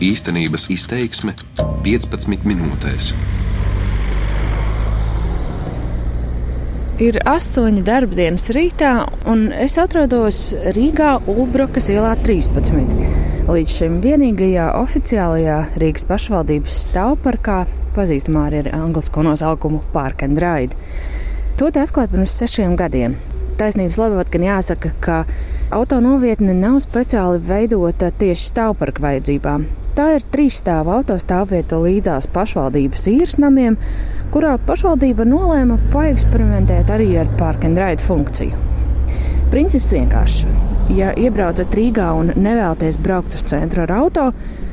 Īstenības izteiksme 15 minūtēs. Ir astoņi darbdienas rītā, un es atrodos Rīgā Ulbrokas ielā 13. Līdz šim vienīgajā oficiālajā Rīgas pašvaldības stāvparkā, pazīstamā arī ar anglisko nosaukumu Park and Ride. To te atklāja pirms sešiem gadiem. Taisnības labāk gan jāsaka, ka autonovietne nav speciāli veidota tieši stāvparka vajadzībām. Tā ir trīsstāva autostāvvieta līdzās pašvaldības īres namiem, kurā pašvaldība nolēma paeksperimentēt arī ar park and ride funkciju. Princips vienkāršs. Ja iebraucat Rīgā un nevēlaties braukt uz centru ar auto,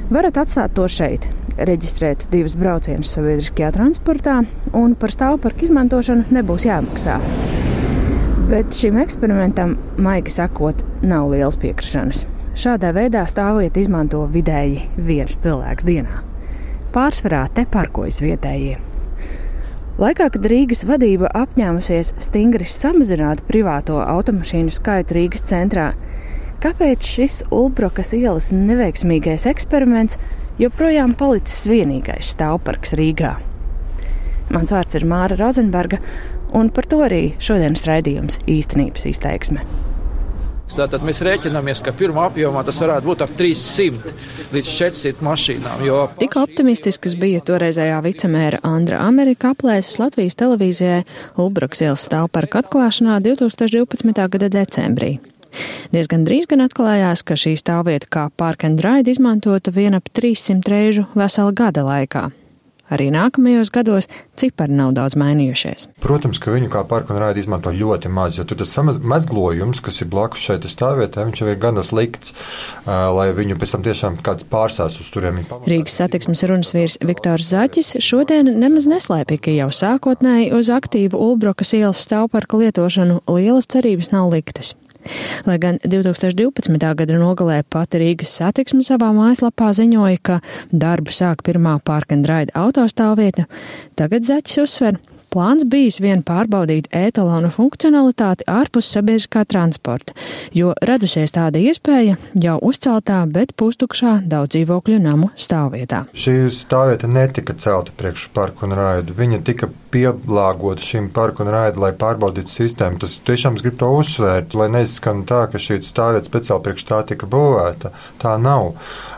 varat atstāt to šeit, reģistrēt divus braucienus sabiedriskajā transportā, un par stāvparku izmantošanu nebūs jāmaksā. Bet šim eksperimentam, maigi sakot, nav liels piekrišanas. Šādā veidā stāvvieta izmanto vidēji viens cilvēks dienā. Pārsvarā te parkojas vietējie. Laikā, kad Rīgas vadība apņēmusies stingri samazināt privāto automašīnu skaitu Rīgas centrā, kāpēc šis Ulbrokas ielas neveiksmīgais eksperiments joprojām palicis vienīgais stāvparks Rīgā? Mans vārds ir Māra Rozenberga, un par to arī šodienas raidījums īstenības izteiksme. Tātad mēs rēķinamies, ka pirmā apjomā tas varētu būt ap 300 līdz 400 mašīnām. Jo... Tik optimistisks bija toreizējā vicemēra Andra Amerika aplēses Latvijas televīzijai Ulbruks ielas stāvparka atklāšanā 2012. gada decembrī. Diezgan drīz gan atklājās, ka šī stāvvieta kā park and ride izmantota vien ap 300 reižu vesela gada laikā. Arī nākamajos gados cipari nav daudz mainījušies. Protams, ka viņu kā parku un rādi izmanto ļoti maz, jo tas mezglojums, kas ir blakus šeit stāvvietā, viņš jau ir gana slikts, lai viņu pēc tam tiešām kāds pārsās uz turiem. Rīgas satiksmes runas vīrs Viktors Zaķis šodien nemaz neslēpja, ka jau sākotnēji uz aktīvu Ulbrokas ielas stāvparka lietošanu lielas cerības nav liktas. Lai gan 2012. gada nogalē pati Rīgas satiksme savā mājaslapā ziņoja, ka darbu sāk pirmā pārkendraida autostāvvieta, tagad Zaķis uzsver, Plāns bijis vien pārbaudīt etalonu funkcionalitāti ārpus sabiedriskā transporta, jo radusies tāda iespēja jau uzceltā, bet pustukšā daudz dzīvokļu namu stāvvietā. Šī stāvvieta netika celta priekš parku un raidu. Viņa tika pielāgota šim parku un raidu, lai pārbaudītu sistēmu. Tas tiešām es gribu to uzsvērt, lai neizskan tā, ka šī stāvvieta speciāli priekš tā tika būvēta. Tā nav.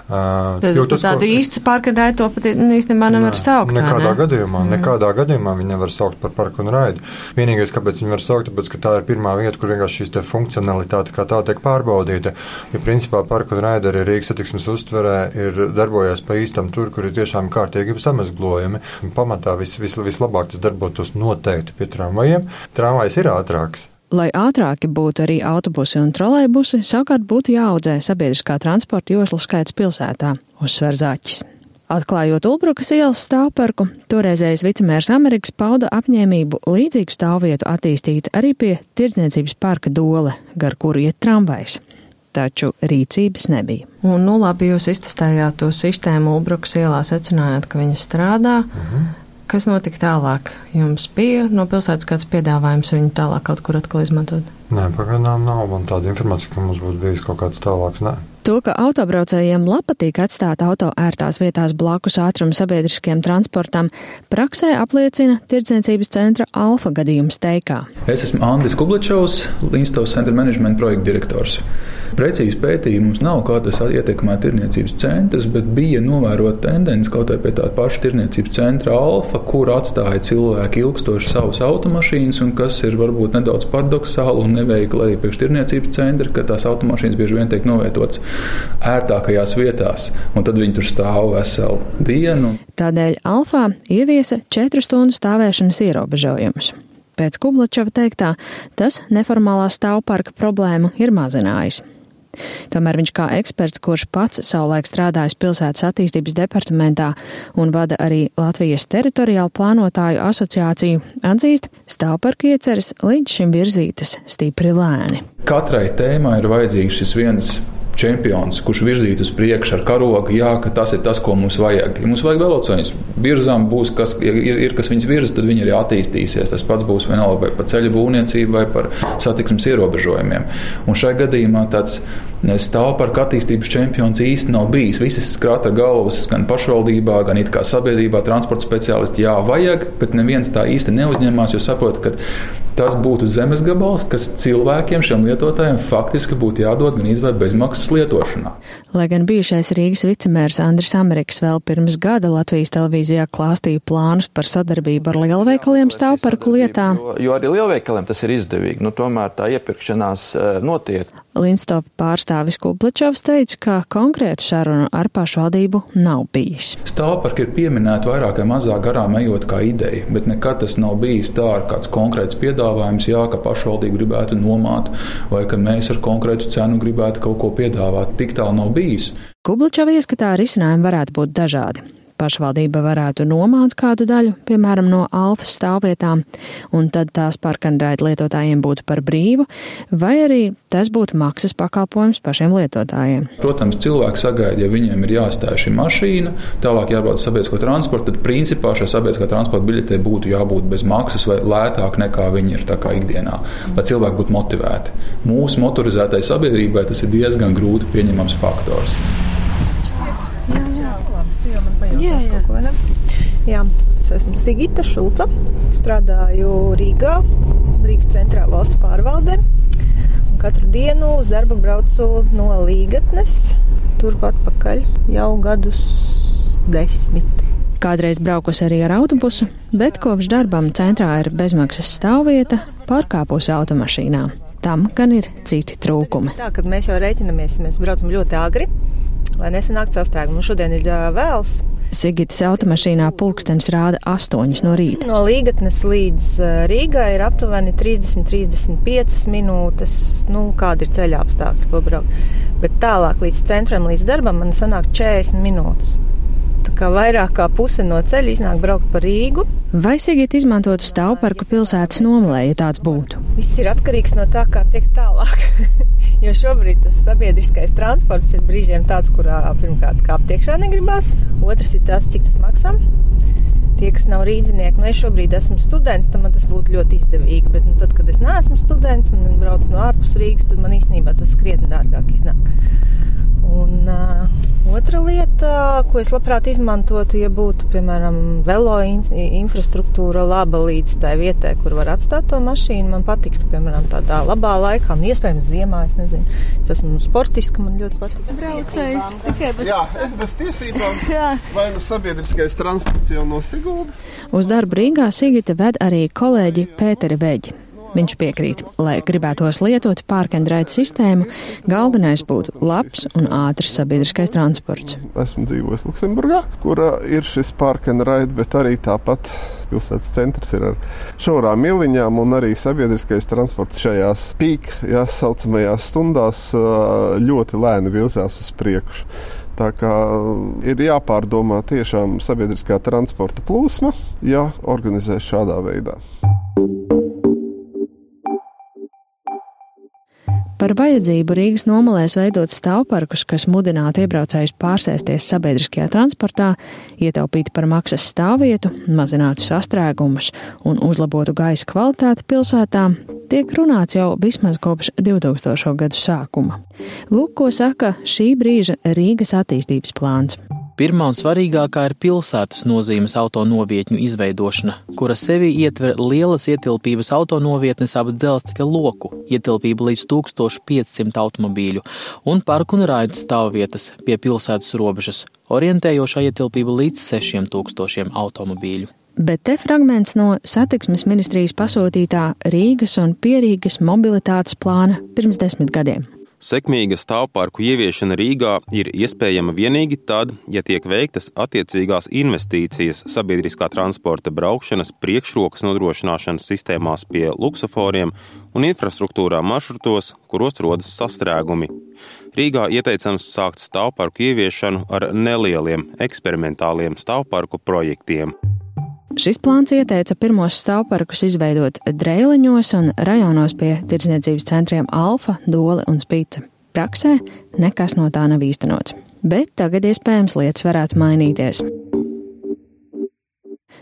Uh, Tad, tas, tādu ko... īstu parku un raidu to pat nu, īstenībā nevar saukt. Nekādā ne? gadījumā, mm. nekādā gadījumā viņi nevar saukt par parku un raidu. Vienīgais, kāpēc viņi var saukt, tāpēc, ka tā ir pirmā vieta, kur vienkārši šīs funkcionalitāte kā tā tiek pārbaudīta. Jo principā parku un raidu arī Rīgas satiksmes uztverē ir darbojies pa īstam tur, kur ir tiešām kārtīgi samazglojumi. Pamatā vis, vis, vislabāk tas darbotos noteikti pie tramvajiem. Tramvajs ir ātrāks. Lai ātrāki būtu arī autobusi un trolēbusi, savukārt būtu jāaudzē sabiedriskā transporta joslu skaits pilsētā, uzsver Zāķis. Atklājot Ulbrukas ielas stāvparku, toreizējais vicemērs Amerikas pauda apņēmību līdzīgu stāvvietu attīstīt arī pie tirdzniecības parka dole, gar kuru iet tramvajs. Taču rīcības nebija. Un, nu, labi, jūs iztestējāt to sistēmu Ulbrukas ielā, secinājāt, ka viņa strādā. Mhm. Kas notika tālāk? Jums bija no pilsētas kāds piedāvājums viņu tālāk kaut kur atkal izmantot? Nē, pagaidām nav man tāda informācija, ka mums būtu bijis kaut kāds tālāks. Nē. To, ka autobraucējiem patīk atstāt auto ērtās vietās blakus ātruma sabiedriskiem transportam, praksē apliecina Tirdzniecības centra Alfa gadījums teikā. Es esmu Andris Kubličovs, Līnstovs centra menedžmenta projekta direktors. Precīzi pētījumi mums nav, kā tas ietekmē tirniecības centrus, bet bija novērota tendence kaut vai pie tā paša tirniecības centra Alfa, kur atstāja cilvēki ilgstoši savas automašīnas, un kas ir varbūt nedaudz paradoxāli un neveikli arī priekš tirniecības centra, ka tās automašīnas bieži vien tiek novietotas ērtākajās vietās, un tad viņi tur stāv veselu dienu. Tādēļ Alfa ieviesa četru stundu stāvēšanas ierobežojumus. Pēc Kublačeva teiktā, tas neformālā stāvparka problēmu ir mazinājis. Tomēr viņš kā eksperts, kurš pats savulaik strādājis pilsētas attīstības departamentā un vada arī Latvijas teritoriālu plānotāju asociāciju, atzīst, stāvparku ieceres līdz šim virzītas stipri lēni. Katrai tēmai ir vajadzīgs šis viens čempions, kurš virzītu uz priekšu ar karogu, jā, ka tas ir tas, ko mums vajag. Ja mums vajag velosipēdus, virzām būs, kas ir, ir kas viņus virza, tad viņi arī attīstīsies. Tas pats būs vienalga vai par ceļu būvniecību vai par satiksmes ierobežojumiem. Un šai gadījumā tāds stāvparka attīstības čempions īsti nav bijis. Visas skrata galvas gan pašvaldībā, gan it kā sabiedrībā, transporta speciālisti, jā, vajag, bet neviens tā īsti neuzņemās, jo saprot, ka tas būtu zemes gabals, kas cilvēkiem, šiem lietotājiem, faktiski būtu jādod gan izvēle bezmaksas lietošanā. Lai gan bijušais Rīgas vicemērs Andris Amerikas vēl pirms gada Latvijas televīzijā klāstīja plānus par sadarbību ar lielveikaliem stāvparku lietā. Jo, jo arī lielveikaliem tas ir izdevīgi. Nu, tomēr tā iepirkšanās eh, notiek. Linstopa pārstāvis Kubličovs teica, ka konkrētu sarunu ar pašvaldību nav bijis. Stāvparki ir pieminēti vairāk vai mazāk garām ejot kā ideja, bet nekad tas nav bijis tā ar kāds konkrēts piedāvājums, jā, ka pašvaldība gribētu nomāt vai ka mēs ar konkrētu cenu gribētu kaut ko piedāvāt. Tik tālu nav bijis. Kubličova ieskatā risinājumi varētu būt dažādi. Pašvaldība varētu nomāt kādu daļu, piemēram, no alfas stāvvietām, un tad tās parkandraida lietotājiem būtu par brīvu, vai arī tas būtu maksas pakalpojums pašiem lietotājiem. Protams, cilvēki sagaida, ja viņiem ir jāstāj šī mašīna, tālāk jābrauc sabiedrisko transportu, tad principā šai sabiedriskā transporta biļetē būtu jābūt bez maksas vai lētāk nekā viņi ir ikdienā, lai cilvēki būtu motivēti. Mūsu motorizētai sabiedrībai tas ir diezgan grūti pieņemams faktors. Jā, jā. Ko, ne? jā, es esmu Sigita Šulca. Strādāju Rīgā, Rīgas centrā valsts pārvaldē. Katru dienu uz darbu braucu no Līgatnes, turpat pakaļ jau gadus desmit. Kādreiz braukusi arī ar autobusu, bet kopš darbam centrā ir bezmaksas stāvvieta, pārkāpusi automašīnā. Tam gan ir citi trūkumi. Tā, kad mēs jau rēķinamies, mēs braucam ļoti agri, lai nesanāktu sastrēgumu. Nu, šodien ir vēls, Sigitas automašīnā pulkstenis rāda 8 no rīta. No Līgatnes līdz Rīgai ir aptuveni 30-35 minūtes. Nu, kāda ir ceļa apstākļi, ko braukt. Bet tālāk līdz centram, līdz darbam man sanāk 40 minūtes. Tā kā vairāk kā puse no ceļa iznāk braukt pa Rīgu. Vai Sigita izmantotu stāvparku pilsētas nomalē, ja tāds būtu? Viss ir atkarīgs no tā, kā tiek tālāk. jo šobrīd tas sabiedriskais transports ir brīžiem tāds, kurā pirmkārt kāpt iekšā negribās. Otrs ir tas, cik tas maksā. Tie, kas nav rīznieki, nu, es šobrīd esmu students, tad man tas būtu ļoti izdevīgi. Bet, nu, tad, kad es neesmu students un braucu no ārpus Rīgas, tad man īstenībā tas krietni dārgāk iznāk. Un uh, otra lieta, ko es labprāt izmantotu, ja būtu, piemēram, velo in infrastruktūra laba līdz tai vietai, kur var atstāt to mašīnu, man patiktu, piemēram, tādā labā laikā, un iespējams ziemā, es nezinu, es esmu sportiska, man ļoti patīk. Braucējs tikai bez... Jā, es bez tiesībām. Vai nu sabiedriskais transports jau no Siguldas? Uz darbu Rīgā Sigita ved arī kolēģi Pēteri Veģi. Viņš piekrīt, lai gribētos lietot pārkendraitu sistēmu, galvenais būtu labs un ātrs sabiedriskais transports. Esmu dzīvojis Luksemburgā, kur ir šis pārkendraids, bet arī tāpat pilsētas centrs ir ar šaurām ieliņām, un arī sabiedriskais transports šajās pīk, jā, saucamajās stundās ļoti lēni virzās uz priekšu. Tā kā ir jāpārdomā tiešām sabiedriskā transporta plūsma, ja organizē šādā veidā. Par vajadzību Rīgas nomalēs veidot stāvparkus, kas mudinātu iebraucējus pārsēsties sabiedriskajā transportā, ietaupītu par maksas stāvvietu, mazinātu sastrēgumus un uzlabotu gaisa kvalitāti pilsētā, tiek runāts jau vismaz kopš 2000. gadu sākuma. Lūk, ko saka šī brīža Rīgas attīstības plāns. Pirmā un svarīgākā ir pilsētas nozīmes autonovietņu izveidošana, kura sevi ietver lielas ietilpības autonovietnes ap dzelzceļa loku, ietilpību līdz 1500 automobīļu un parku un raidu stāvvietas pie pilsētas robežas, orientējošā ietilpība līdz 6000 automobīļu. Bet te fragments no satiksmes ministrijas pasūtītā Rīgas un Pierīgas mobilitātes plāna pirms desmit gadiem. Sekmīga stāvparku ieviešana Rīgā ir iespējama vienīgi tad, ja tiek veiktas attiecīgās investīcijas sabiedriskā transporta braukšanas priekšrokas nodrošināšanas sistēmās pie luksuforiem un infrastruktūrā maršrutos, kuros rodas sastrēgumi. Rīgā ieteicams sākt stāvparku ieviešanu ar nelieliem eksperimentāliem stāvparku projektiem. Šis plāns ieteica pirmos stāvparkus izveidot Dreiliņos un rajonos pie tirdzniecības centriem Alfa, Dole un Spīce. Praksē nekas no tā nav īstenots, bet tagad iespējams lietas varētu mainīties.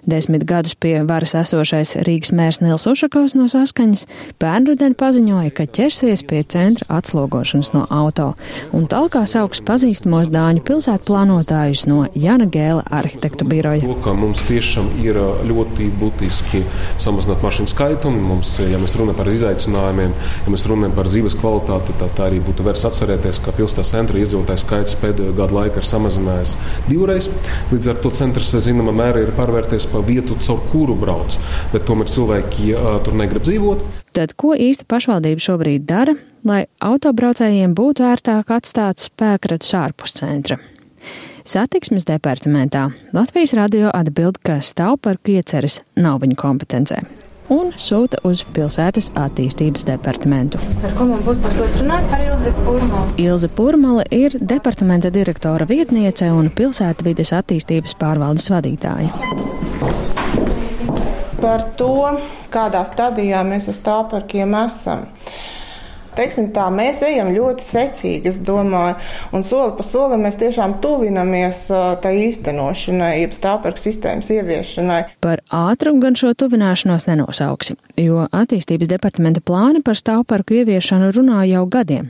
Desmit gadus pie varas esošais Rīgas mērs Nils Ušakovs no saskaņas pērnrudeni paziņoja, ka ķersies pie centra atslogošanas no auto un talkā sauks pazīstamos Dāņu pilsētu plānotājus no Jana Gēla arhitektu biroja. To, mums tiešām ir ļoti būtiski samazināt mašīnu skaitu. Mums, ja mēs runājam par izaicinājumiem, ja mēs runājam par dzīves kvalitāti, tad tā arī būtu vērts atcerēties, ka pilsētas centra iedzīvotāju skaits pēdējo gadu laikā ir samazinājies divreiz. Līdz ar to centrs zināmā mērā ir pārvērties pa vietu, caur kuru brauc. Bet tomēr cilvēki uh, tur negrib dzīvot. Tad ko īsti pašvaldība šobrīd dara, lai autobraucējiem būtu ērtāk atstāt spēkratus ārpus centra? Satiksmes departamentā Latvijas radio atbild, ka stāvparku ieceres nav viņu kompetencē un sūta uz pilsētas attīstības departamentu. Ar ko man būs tas gods runāt? Ar Ilzi Purmali. Ilze Purmale ir departamenta direktora vietniece un pilsētu vides attīstības pārvaldes vadītāja. Par to, kādā stadijā mēs ar stāvparkiem esam teiksim, tā, mēs ejam ļoti secīgi, es domāju, un soli pa solim mēs tiešām tuvinamies tā īstenošanai, jeb stāvparku sistēmas ieviešanai. Par ātrumu gan šo tuvināšanos nenosauksi, jo attīstības departamenta plāni par stāvparku ieviešanu runā jau gadiem.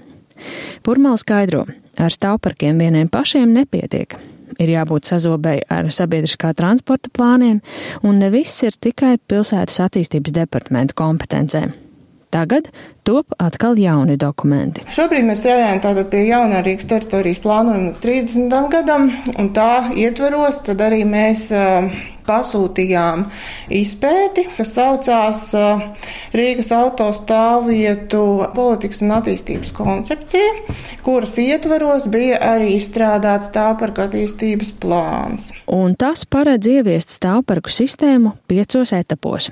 Purmāls skaidro, ar stāvparkiem vieniem pašiem nepietiek. Ir jābūt sazobēji ar sabiedriskā transporta plāniem, un ne viss ir tikai pilsētas attīstības departamenta kompetencē. Tagad top atkal jauni dokumenti. Šobrīd mēs strādājam pie jaunā Rīgas teritorijas plānojuma 30. gadam, un tā ietveros tad arī mēs pasūtījām izpēti, kas saucās Rīgas autostāvvietu politikas un attīstības koncepcija, kuras ietveros bija arī izstrādāts stāvparku attīstības plāns. Un tas paredz ieviest stāvparku sistēmu piecos etapos.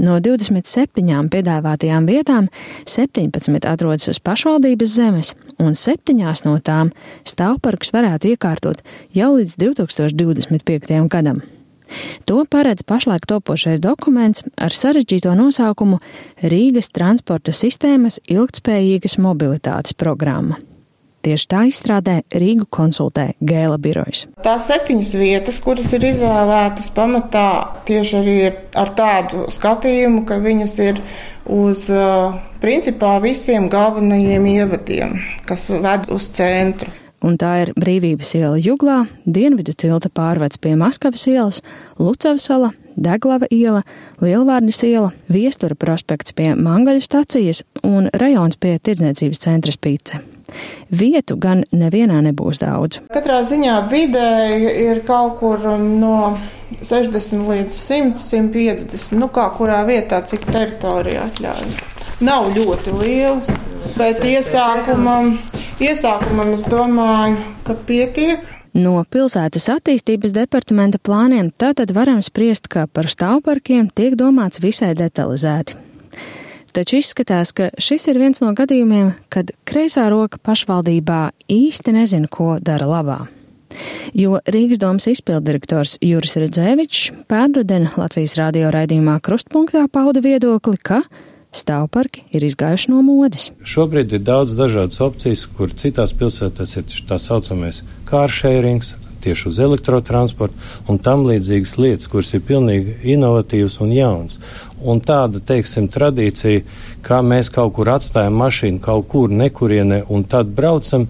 No 27 piedāvātajām vietām 17 atrodas uz pašvaldības zemes, un 7 no tām stāvparks varētu iekārtot jau līdz 2025. gadam. To paredz pašlaik topošais dokuments ar sarežģīto nosaukumu Rīgas transporta sistēmas ilgtspējīgas mobilitātes programma. Tieši tā izstrādē Rīgu konsultē Gēla birojas. Tās septiņas vietas, kuras ir izvēlētas pamatā tieši arī ar tādu skatījumu, ka viņas ir uz principā visiem galvenajiem ievadiem, kas ved uz centru. Un tā ir Brīvības iela Juglā, Dienvidu tilta pārvēc pie Maskavas ielas, Lucavas sala, Deglava iela, Lielvārdas iela, Viestura prospekts pie Mangaļu stacijas un rajons pie Tirdzniecības centra Spīce. Vietu gan nevienā nebūs daudz. Katrā ziņā vidēji ir kaut kur no 60 līdz 100, 150, nu kā kurā vietā, cik teritorija atļauj. Nav ļoti liels, bet iesākumam, iesākumam es domāju, ka pietiek. No pilsētas attīstības departamenta plāniem tātad varam spriest, ka par stāvparkiem tiek domāts visai detalizēti. Taču izskatās, ka šis ir viens no gadījumiem, kad kreisā roka pašvaldībā īsti nezina, ko dara labā. Jo Rīgas domas izpildirektors Juris Redzēvičs pērnruden Latvijas radio raidījumā Krustpunktā pauda viedokli, ka stāvparki ir izgājuši no modes. Šobrīd ir daudz dažādas opcijas, kur citās pilsētās ir tā saucamais kāršērings, tieši uz elektrotransportu un tam līdzīgas lietas, kuras ir pilnīgi inovatīvas un jaunas. Un tāda, teiksim, tradīcija, kā mēs kaut kur atstājam mašīnu kaut kur nekurienē un tad braucam,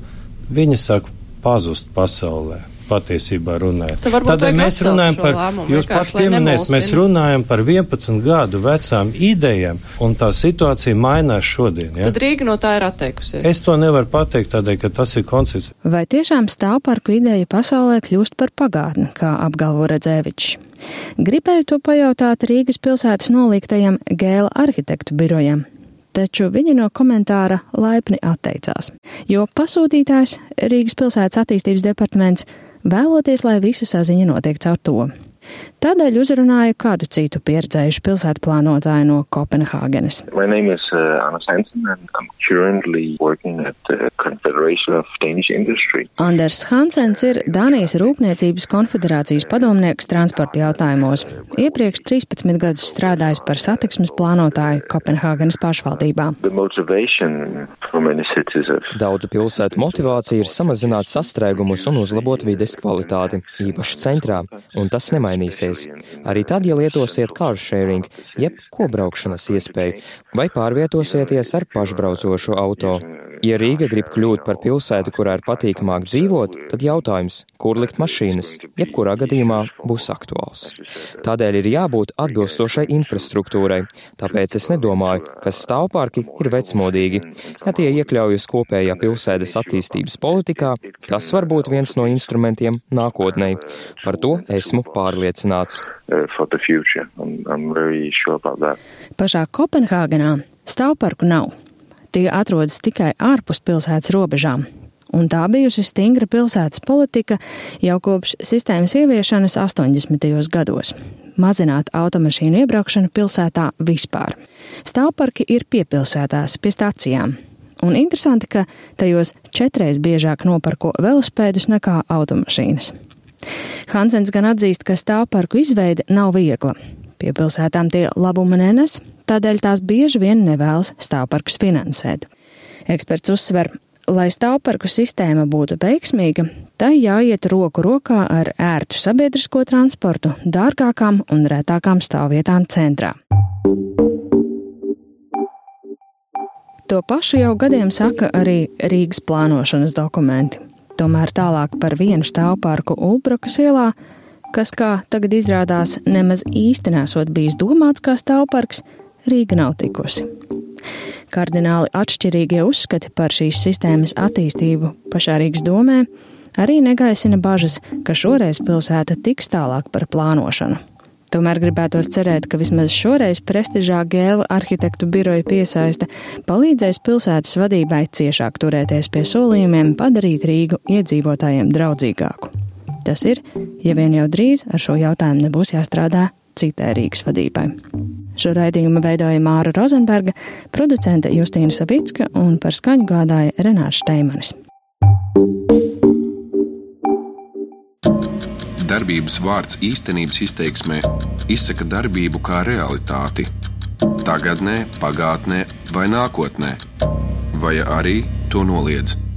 viņa sāk pazust pasaulē patiesībā runājot. Tādēļ mēs runājam par, lēmumu, jūs paši pieminējat, mēs runājam par 11 gadu vecām idejām, un tā situācija mainās šodien. Ja? Tad Rīga no tā ir atteikusies. Es to nevaru pateikt tādēļ, ka tas ir koncepts. Vai tiešām stāvparku ideja pasaulē kļūst par pagātni, kā apgalvo Redzēvičs? Gribēju to pajautāt Rīgas pilsētas nolīgtajam Gēla arhitektu birojam taču viņi no komentāra laipni atteicās, jo pasūtītājs Rīgas pilsētas attīstības departaments vēloties, lai visa saziņa notiek caur to. Tādēļ uzrunāju kādu citu pieredzējušu pilsētu plānotāju no Kopenhāgenes. Is, uh, Hansen, Anders Hansens ir Dānijas Rūpniecības konfederācijas padomnieks transporta jautājumos. Iepriekš 13 gadus strādājis par satiksmes plānotāju Kopenhāgenes pašvaldībā. Daudzu pilsētu motivācija ir samazināt sastrēgumus un uzlabot vides kvalitāti, īpaši centrā, un tas nemainīsies. Arī tad, ja lietosiet car sharing, jeb kobraukšanas iespēju, vai pārvietosieties ar pašbraucošu auto. Ja Rīga grib kļūt par pilsētu, kurā ir patīkamāk dzīvot, tad jautājums, kur likt mašīnas, jebkurā gadījumā būs aktuāls. Tādēļ ir jābūt atbilstošai infrastruktūrai, tāpēc es nedomāju, ka stāvparki ir vecmodīgi. Ja tie iekļaujas kopējā pilsētas attīstības politikā, tas var būt viens no instrumentiem nākotnē. Par to esmu pārliecināts. Pašā Kopenhāgenā stāvparku nav tie atrodas tikai ārpus pilsētas robežām. Un tā bijusi stingra pilsētas politika jau kopš sistēmas ieviešanas 80. gados - mazināt automašīnu iebraukšanu pilsētā vispār. Stāvparki ir piepilsētās pie stācijām. Un interesanti, ka tajos četreiz biežāk noparko velospēdus nekā automašīnas. Hansens gan atzīst, ka stāvparku izveide nav viegla. Pie pilsētām tie labuma nenes, tādēļ tās bieži vien nevēlas stāvparkus finansēt. Eksperts uzsver, lai stāvparku sistēma būtu veiksmīga, tai jāiet roku rokā ar ērtu sabiedrisko transportu, dārgākām un rētākām stāvvietām centrā. To pašu jau gadiem saka arī Rīgas plānošanas dokumenti. Tomēr tālāk par vienu stāvparku Ulbrukas ielā, kas, kā tagad izrādās, nemaz īsti nesot bijis domāts kā stāvparks, Rīga nav tikusi. Kardināli atšķirīgie uzskati par šīs sistēmas attīstību pašā Rīgas domē arī negaisina bažas, ka šoreiz pilsēta tiks tālāk par plānošanu. Tomēr gribētos cerēt, ka vismaz šoreiz prestižā gēla arhitektu biroja piesaiste palīdzēs pilsētas vadībai ciešāk turēties pie solījumiem padarīt Rīgu iedzīvotājiem draudzīgāku. Tas ir, ja vien jau drīz ar šo jautājumu nebūs jāstrādā citai Rīgas vadībai. Šo raidījumu veidoja Māra Rozenberga, producente Justīna Savicka un par skaņu gādāja Renārs Šteimanis. Darbības vārds īstenības izteiksmē izsaka darbību kā realitāti. Tagatnē, pagātnē vai nākotnē, vai arī to noliedz.